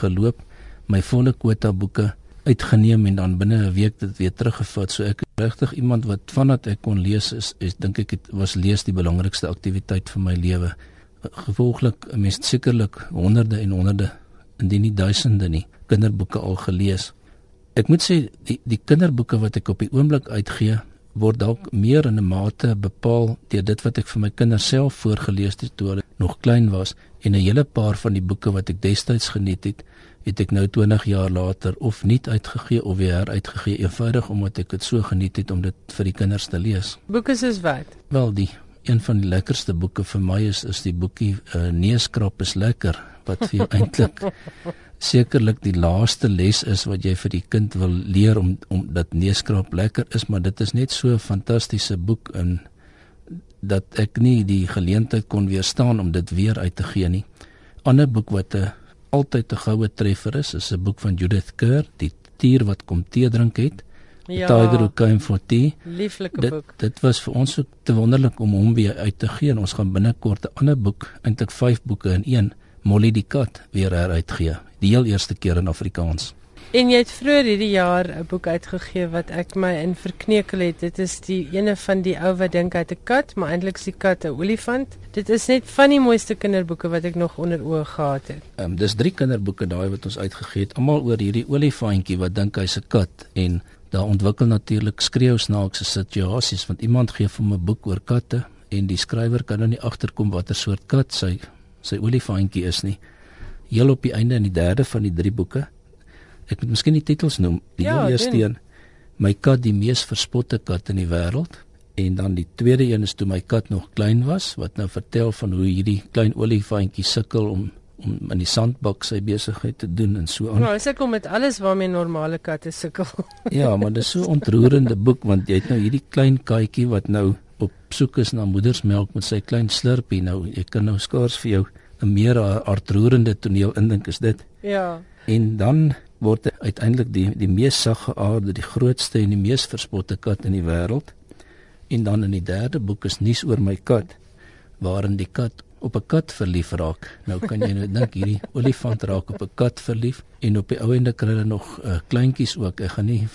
geloop, my volle kwota boeke uitgeneem en dan binne 'n week dit weer teruggevat. So ek regtig iemand wat vandat ek kon lees is, is dink ek het was lees die belangrikste aktiwiteit vir my lewe. Gevolglik, mens sekerlik honderde en honderde, indien nie duisende nie, kinderboeke al gelees. Ek moet sê die die kinderboeke wat ek op die oomblik uitgee, word dalk meer in 'n mate bepaal deur dit wat ek vir my kinders self voorgeles het toe hulle nog klein was en 'n hele paar van die boeke wat ek destyds geniet het, het ek nou 20 jaar later of nie uitgegee of weer heruitgegee eenvoudig omdat ek dit so geniet het om dit vir die kinders te lees. Boeke soos wat? Wel die een van die lekkerste boeke vir my is is die boekie uh, Neeskrap is lekker wat vir jou [LAUGHS] eintlik sekerlik die laaste les is wat jy vir die kind wil leer om om dat neeskrap lekker is maar dit is net so 'n fantastiese boek in dat ek nie die geleentheid kon weerstaan om dit weer uit te gee nie. Ander boek wat 'n altyd 'n goue treffer is, is 'n boek van Judith Kerr, Die tier wat kom tee drink het. Ja. Tiger who came for tea. Lieflike dit, boek. Dit was vir ons so te wonderlik om hom weer uit te gee en ons gaan binnekort 'n ander boek, eintlik 5 boeke in een, Molly die kat, weer heruitgee. Die heel eerste keer in Afrikaans. En jy het vroeër hierdie jaar 'n boek uitgegee wat ek my in verkneukel het. Dit is die ene van die ou wat dink hy het 'n kat, maar eintlik is die kat 'n olifant. Dit is net van die mooiste kinderboeke wat ek nog onder oë gehad het. Ehm um, dis drie kinderboeke daai wat ons uitgegee het, almal oor hierdie olifantjie wat dink hy's 'n kat en daar ontwikkel natuurlik skreeusnaakse situasies want iemand gee vir hom 'n boek oor katte en die skrywer kan nou nie agterkom watter soort kat sy sy olifantjie is nie. Heel op die einde in die derde van die drie boeke ek moet miskien die titels noem. Die ja, eerste een My kat die mees verspotte kat in die wêreld en dan die tweede een is toe my kat nog klein was wat nou vertel van hoe hierdie klein olifantjie sukkel om om in die sandbak sy besigheid te doen en so aan. Nou, hy sukkel met alles waarmee normale katte sukkel. ja, maar dit is so ontroerende boek want jy het nou hierdie klein katjie wat nou op soek is na moedersmelk met sy klein slurpie nou. Jy kan nou skaars vir jou 'n meer hartroerende toneel indink is dit. Ja. En dan word uiteindelik die die mees saggeaarde, die grootste en die mees verspotte kat in die wêreld. En dan in die derde boek is nuus oor my kat waarin die kat op 'n kat verlief raak. Nou kan jy nou [LAUGHS] dink hierdie olifant raak op 'n kat verlief en op die ou ende kry hulle nog uh, kleintjies ook. Ek gaan nie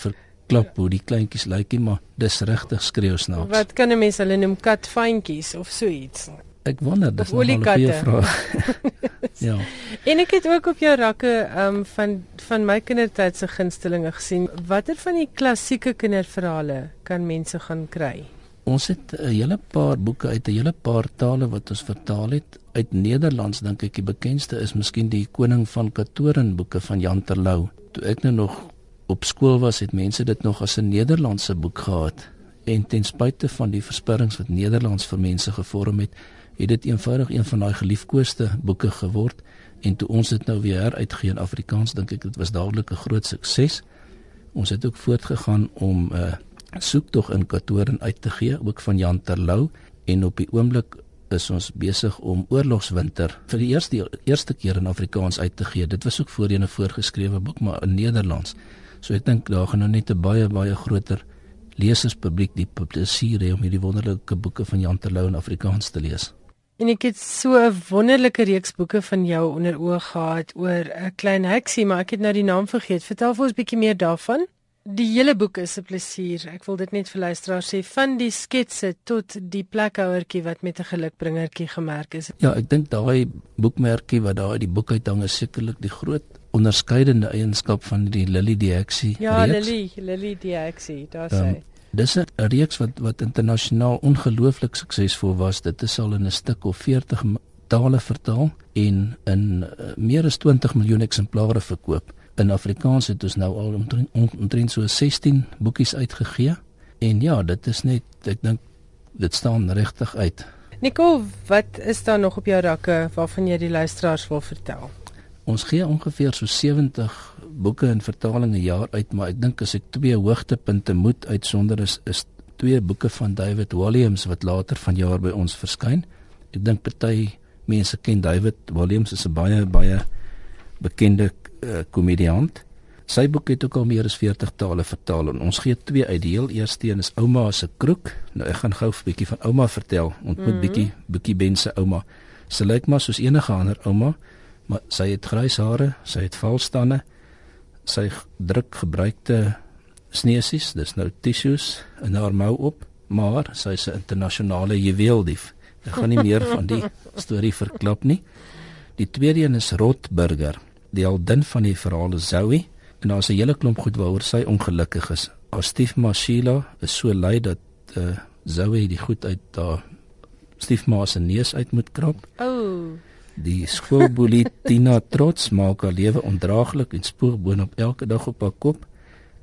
verklap hoe die kleintjies lyk nie, maar dis regtig skreeu snaaks. Wat kan 'n mens hulle noem katfantjies of so iets? Ek wonder, dis 'n goeie vraag. [LAUGHS] ja. En ek het ook op jou rakke um van van my kindertyd se gunstelinge gesien. Watter van die klassieke kinderverhale kan mense gaan kry? Ons het 'n hele paar boeke uit 'n hele paar tale wat ons vertaal het. Uit Nederlands dink ek die bekendste is miskien die Koning van Katoren boeke van Jan Terlouw. Toe ek nou nog op skool was, het mense dit nog as 'n Nederlandse boek gehad. En ten spyte van die versperrings wat Nederlands vir mense gevorm het, het dit eenvoudig een van daai geliefkoeste boeke geword en toe ons dit nou weer heruitgee in Afrikaans dink ek dit was dadelik 'n groot sukses. Ons het ook voortgegaan om 'n uh, soektog in Katoren uit te gee ook van Jan Terlouw en op die oomblik is ons besig om Oorlogswinter vir die eerste eerste keer in Afrikaans uit te gee. Dit was ook voorheen 'n voorgeskrewe boek maar in Nederlands. So ek dink daar gaan nou net 'n baie baie groter leserspubliek die plesier hê om hierdie wonderlike boeke van Jan Terlouw in Afrikaans te lees. En ek het so 'n wonderlike reeks boeke van jou onder oë gehad oor 'n klein heksie, maar ek het nou die naam vergeet. Vertel vir ons 'n bietjie meer daarvan. Die hele boek is 'n plesier. Ek wil dit net vir luisteraars sê van die sketse tot die plekhouertjie wat met 'n gelukbringertjie gemerk is. Ja, ek dink daai boekmerkie wat daar uit die boek uithang is sekerlik die groot onderskeidende eienskap van die Lily heksie. Ja, reeks. Lily, Lily die heksie, daar sê. Um, Dis 'n reeks wat wat internasionaal ongelooflik suksesvol was. Dit is al in 'n stuk of 40 tale vertaal en in uh, meer as 20 miljoen eksemplare verkoop. In Afrikaans het ons nou al omtrent, omtrent so 16 boekies uitgegee. En ja, dit is net ek dink dit staan regtig uit. Nicole, wat is daar nog op jou rakke waarvan jy die luisteraars wil vertel? Ons gee ongeveer so 70 boeke in vertaling 'n jaar uit, maar ek dink as ek twee hoogtepunte moet uitsonder is is twee boeke van David Williams wat later vanjaar by ons verskyn. Ek dink party mense ken David Williams as 'n baie baie bekende uh, komediant. Sy boek het ook al meer as 40 tale vertaal en ons gee twee uit. Die heel eerste een is Ouma se kroeg. Nou ek gaan gou 'n bietjie van Ouma vertel. Ontmoet mm -hmm. bietjie bietjie Ben se ouma. Sy lyk maar soos enige ander ouma, maar sy het grys hare, sy het valstande. Sy druk gebruikte sneesies, dis nou tissues in haar mou op, maar sy is 'n internasionale juweeldief. Ek gaan nie meer van die storie verklap nie. Die tweede een is Rotburger. Die heldin van die verhaal Zoe en daar's 'n hele klomp goed waaroor sy ongelukkig is. Haar stiefma Sheila is so lui dat uh, Zoe die goed uit haar stiefma se neus uit moet krap. O. Oh. Die skoolboelie Tina trots maak haar lewe ondraaglik en spoor boonop elke dag op haar kop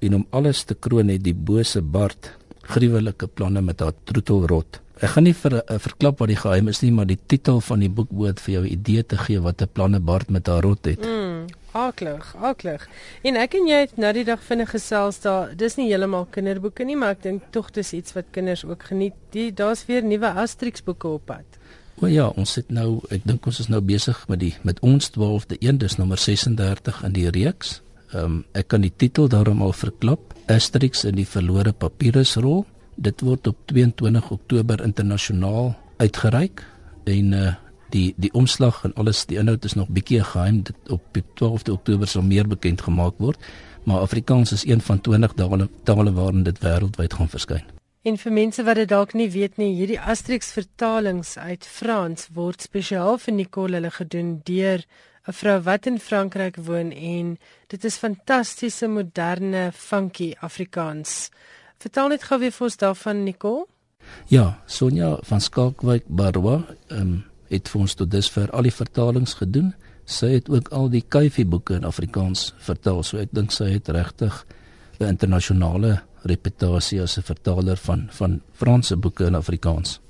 en om alles te kroon het die bose Bart gruwelike planne met haar troetelrot. Ek gaan nie vir uh, verklap wat die geheim is nie, maar die titel van die boek moet vir jou 'n idee te gee wat 'n planne Bart met haar rot het. Mm. Aklig, aklig. En ek en jy het nou die dag vinnig gesels daar. Dis nie heeltemal kinderboeke nie, maar ek dink tog dis iets wat kinders ook geniet. Die daar's weer nuwe Asterix boeke op pad. O ja, ons sit nou, ek dink ons is nou besig met die met ons 12de een, dis nommer 36 in die reeks. Ehm um, ek kan die titel daarom al verklap. Asterix in die verlore papierusrol. Dit word op 22 Oktober internasionaal uitgereik en uh, die die omslag en alles die inhoud is nog bietjie geheim dit op 12de Oktober sal meer bekend gemaak word maar Afrikaans is een van 20 tale tale waarin dit wêreldwyd gaan verskyn. En vir mense wat dit dalk nie weet nie, hierdie Asterix vertalings uit Frans word spesiaal vir Nicole hulle gedoen deur 'n vrou wat in Frankryk woon en dit is fantastiese moderne funky Afrikaans. Vertel net gou weer vir ons daarvan Nicole. Ja, Sonja van Skalkwyk Barwa, ehm um, het vir ons tot dusver al die vertalings gedoen. Sy het ook al die Kuifie boeke in Afrikaans vertaal. So ek dink sy het regtig 'n internasionale reputasie as 'n vertaler van van Franse boeke in Afrikaans.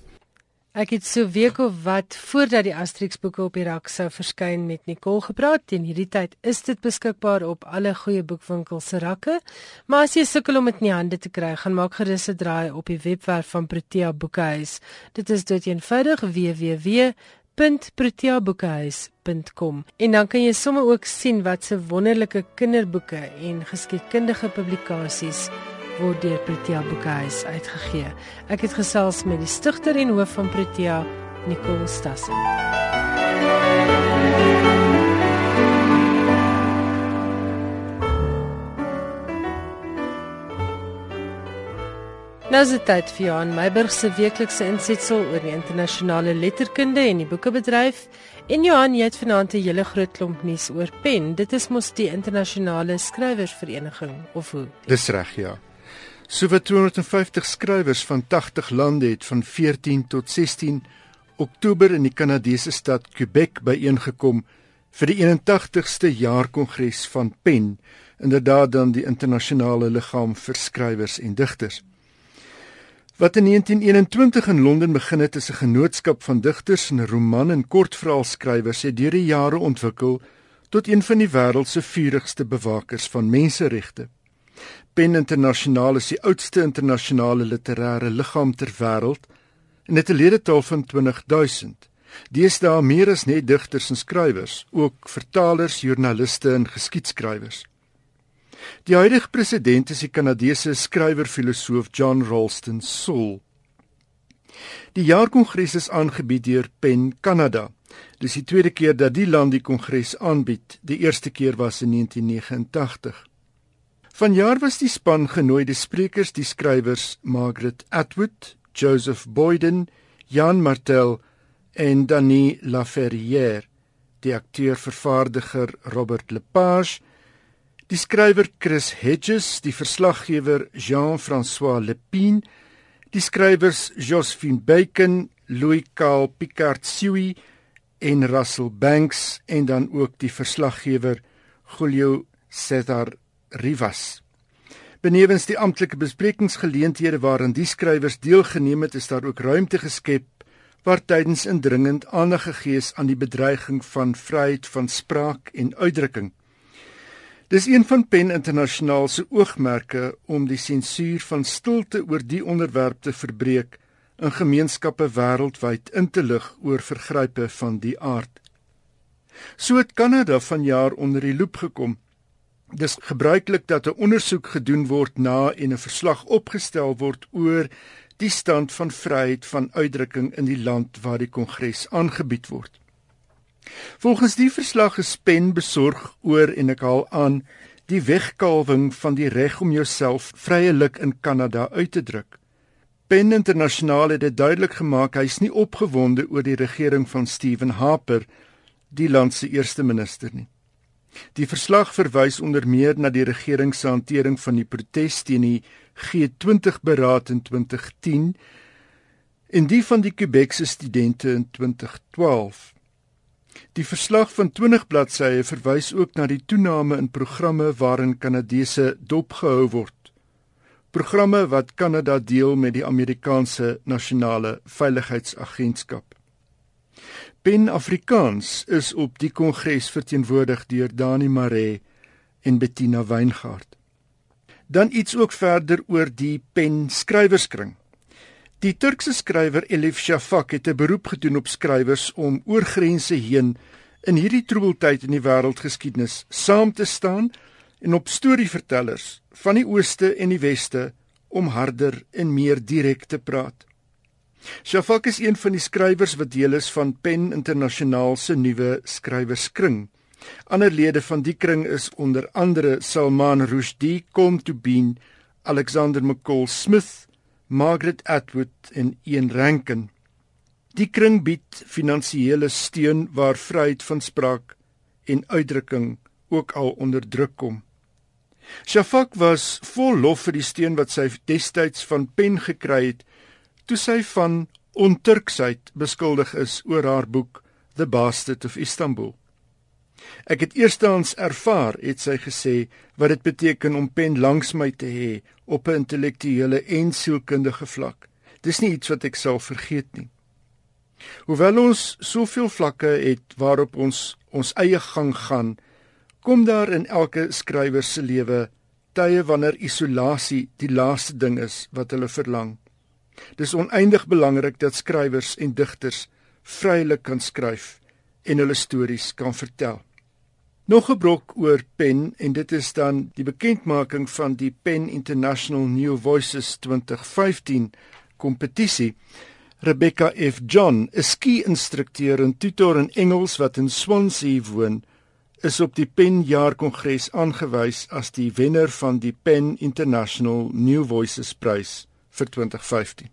Ek het so week of wat voordat die Asterix boeke op die rak sou verskyn met Nicole gepraat. Teen hierdie tyd is dit beskikbaar op alle goeie boekwinkels se rakke. Maar as jy sukkel om dit in die hande te kry, gaan maak gerus 'n draai op die webwerf van Protea Boekhuis. Dit is dit eenvoudig www.proteaboekhuis.com. En dan kan jy sommer ook sien wat se wonderlike kinderboeke en geskiedkundige publikasies word deur Protea Boekhuis uitgegee. Ek het gesels met die stigter en hoof van Protea, Nicole Stassen. Nou is dit tyd vir Johan Meiburg se weeklikse insetsel oor die internasionale letterkunde en die boekebedryf. En Johan, jy het vanaand 'n hele groot klomp nuus oor pen. Dit is mos die internasionale skrywersvereniging of hoe? Dis reg, ja. Sowat 250 skrywers van 80 lande het van 14 tot 16 Oktober in die Kanadese stad Quebec byeengekom vir die 81ste jaarkongres van PEN, inderdaad dan die internasionale liggaam vir skrywers en digters. Wat in 1921 in Londen begin het as 'n genootskap van digters en roman- en kortverhaalskrywers, het deur die jare ontwikkel tot een van die wêreld se vurigste bewakers van menseregte. PEN Internasionaal is die oudste internasionale literêre liggaam ter wêreld en het 'n ledetal van 20000. Deesdae meer as net digters en skrywers, ook vertalers, joernaliste en geskiedskrywers. Die huidige president is die Kanadese skrywer-filosoof John Ralston Saul. Die jaarkongres is aangebied deur PEN Kanada. Dis die tweede keer dat die land die kongres aanbied. Die eerste keer was in 1989. Vanjaar was die span genooi die sprekers, die skrywers Margaret Atwood, Joseph Boyden, Jan Martel en Dani Laferrière, die akteur-vervaardiger Robert Lepage, die skrywer Chris Hedges, die verslaggewer Jean-François Lepine, die skrywers Josephine Bacon, Louis Kaal Picard Sui en Russell Banks en dan ook die verslaggewer Julio Cesar Rivas. Benewens die amptelike besprekingsgeleenthede waaraan die skrywers deelgeneem het, is daar ook ruimte geskep waar tydens indringend aandag gegee is aan die bedreiging van vryheid van spraak en uitdrukking. Dis een van Pen Internasionaal se oogmerke om die sensuur van stilte oor die onderwerp te verbreek in gemeenskappe wêreldwyd in te lig oor vergrype van die aard. So het Kanada vanjaar onder die loep gekom. Dis gebruiklik dat 'n ondersoek gedoen word na en 'n verslag opgestel word oor die stand van vryheid van uitdrukking in die land waar die kongres aangebied word. Volgens die verslag is Pen besorg oor en ek haal aan die wegkalwing van die reg om jouself vryelik in Kanada uit te druk. Pen Internasionaal het dit duidelik gemaak hy is nie opgewonde oor die regering van Stephen Harper, die land se eerste minister nie. Die verslag verwys onder meer na die regering se hantering van die protes teen die G20 beraad in 2010 en die van die Quebecse studente in 2012. Die verslag van 20 bladsye verwys ook na die toename in programme waarin Kanadese dopgehou word. Programme wat Kanada deel met die Amerikaanse nasionale veiligheidsagentskap. Pen Afrikaans is op die kongres verteenwoordig deur Dani Maree en Bettina Weingart. Dan iets ook verder oor die Pen skrywerskring. Die Turkse skrywer Elif Shafak het 'n beroep gedoen op skrywers om oor grense heen in hierdie troebeltyd in die wêreldgeskiedenis saam te staan en op storievertellers van die ooste en die weste om harder en meer direk te praat. Shafak is een van die skrywers wat deel is van Pen Internasionaal se nuwe skrywerskring. Ander lede van die kring is onder andere Salman Rushdie, Kom to Bean, Alexander McCall Smith, Margaret Atwood en Ian Rankin. Die kring bied finansiële steun waar vryheid van spraak en uitdrukking ook al onder druk kom. Shafak was vol lof vir die steun wat sy destyds van Pen gekry het toe sy van onturksheid beskuldig is oor haar boek The Bastard of Istanbul. Ek het eerstens ervaar, het sy gesê, wat dit beteken om pen langs my te hê op 'n intellektuele en sielkundige vlak. Dis nie iets wat ek sal vergeet nie. Hoewel ons soveel vlakke het waarop ons ons eie gang gaan, kom daar in elke skrywer se lewe tye wanneer isolasie die laaste ding is wat hulle verlang. Dis oneindig belangrik dat skrywers en digters vrylik kan skryf en hulle stories kan vertel. Nog 'n brok oor Pen en dit is dan die bekendmaking van die Pen International New Voices 2015 kompetisie. Rebecca F John, 'n ski-instrukteur en tutor in Engels wat in Swansea woon, is op die Pen Jaarkongres aangewys as die wenner van die Pen International New Voices prys vir 2015.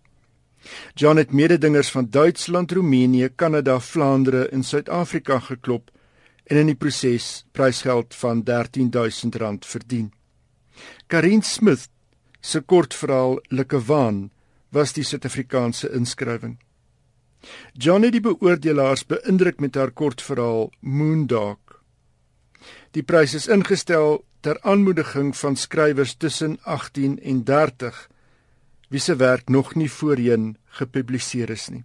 John het mededingers van Duitsland, Roemenië, Kanada, Vlaandere en Suid-Afrika geklop en in die proses prysgeld van R13000 verdien. Karin Smith se kortverhaal Likewaan was die Suid-Afrikaanse inskrywing. John het die beoordelaars beïndruk met haar kortverhaal Moondog. Die prys is ingestel ter aanmoediging van skrywers tussen 18 en 30 wie se werk nog nie voorheen gepubliseer is nie.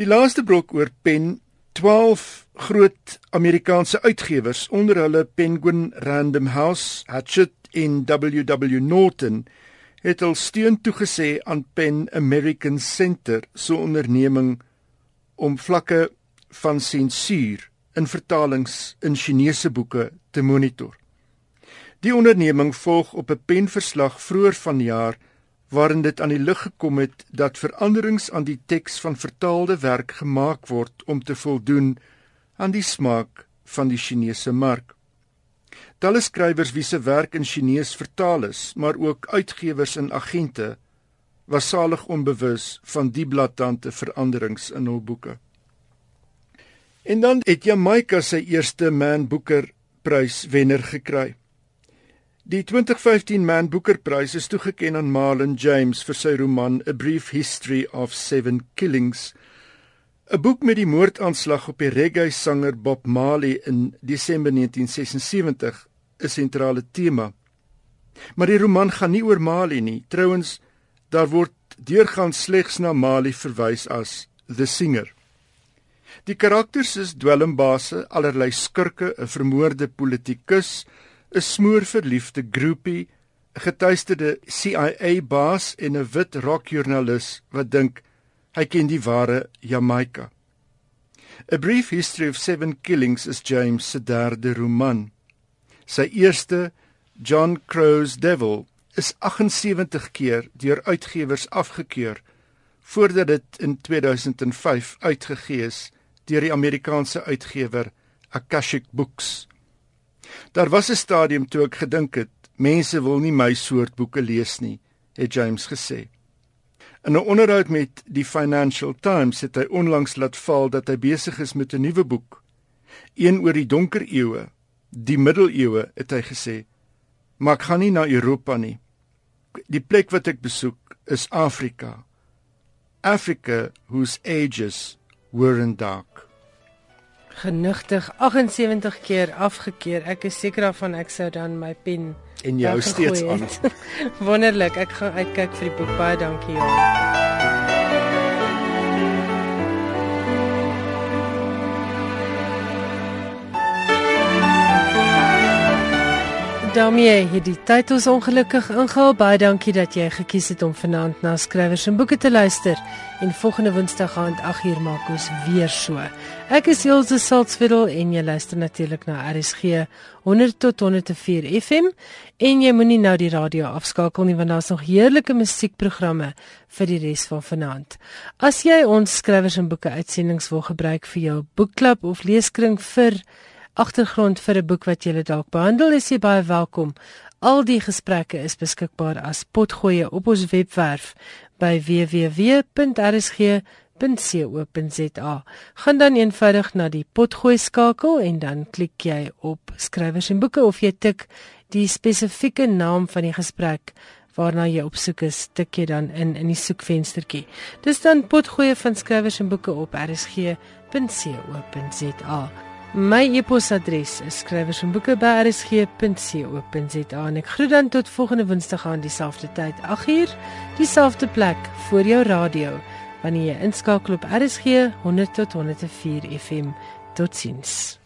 Die laaste brok oor Pen 12 groot Amerikaanse uitgewers onder hulle Penguin Random House, Hachette en WW Norton het al steun toegesê aan Pen American Center so onderneming om vlakke van sensuur in vertalings in Chinese boeke te monitor. Die onderneming volg op 'n penverslag vroeër vanjaar waarin dit aan die lig gekom het dat veranderings aan die teks van vertaalde werk gemaak word om te voldoen aan die smaak van die Chinese mark. Talle skrywers wie se werk in Chinees vertaal is, maar ook uitgewers en agente was salig onbewus van die blaatante veranderings in hul boeke. En dan het Jamaica sy eerste Man Booker prys wenner gekry. Die 2015 Man Booker Prys is toegekend aan Marlon James vir sy roman A Brief History of Seven Killings. 'n Boek met die moordaanslag op die reggae-sanger Bob Marley in Desember 1976 is sentrale tema. Maar die roman gaan nie oor Marley nie. Trouwens, daar word deurgangs slegs na Marley verwys as the singer. Die karakters is dwelmbase, allerlei skurke, 'n vermoorde politikus, 'n smoorverliefde groepie, 'n getuisterde CIA-baas en 'n wit rockjoernalis wat dink hy ken die ware Jamaica. A Brief History of Seven Killings is James se derde roman. Sy eerste, John Crow's Devil, is 78 keer deur uitgewers afgekeur voordat dit in 2005 uitgegee is deur die Amerikaanse uitgewer Akashic Books. Daar was 'n stadium toe ek gedink het mense wil nie my soort boeke lees nie, het James gesê. In 'n onderhoud met die Financial Times het hy onlangs laat val dat hy besig is met 'n nuwe boek, een oor die donker eeue, die middeleeue, het hy gesê. Maar ek gaan nie na Europa nie. Die plek wat ek besoek is Afrika. Africa whose ages were in dark. Genigtig 78 keer afgekeur. Ek is seker daarvan ek sou dan my pen en jou steeds aan. [LAUGHS] Wonderlik. Ek gaan uitkyk vir die boek. Baie dankie. Ja. Daarmee het die tyd ons ongelukkig ingehaal. Baie dankie dat jy gekies het om vanaand na skrywers en boeke te luister. En volgende Woensdag aand 8uur maak ons weer so. Ek is Elsje Salzwetel en jy luister natuurlik na RSG 100 tot 104 FM. En jy moenie nou die radio afskakel nie want daar's nog heerlike musiekprogramme vir die res van vanaand. As jy ons skrywers en boeke uitsendings wil gebruik vir jou boekklub of leeskring vir agtergrond vir 'n boek wat jy dalk behandel, is jy baie welkom. Al die gesprekke is beskikbaar as potgoeie op ons webwerf by www.rsg.co.za. Gaan dan eenvoudig na die potgooi skakel en dan klik jy op skrywers en boeke of jy tik die spesifieke naam van die gesprek waarna jy op soek is, tik jy dan in in die soekvenstertjie. Dis dan potgoeie van skrywers en boeke op rsg.co.za. My e-posadres is skrywersvanboeke@rsg.co.za en ek groet dan tot volgende Woensdag aan dieselfde tyd, 8uur, dieselfde plek voor jou radio wanneer jy inskakel op RSG 100 tot 104 FM. Totsiens.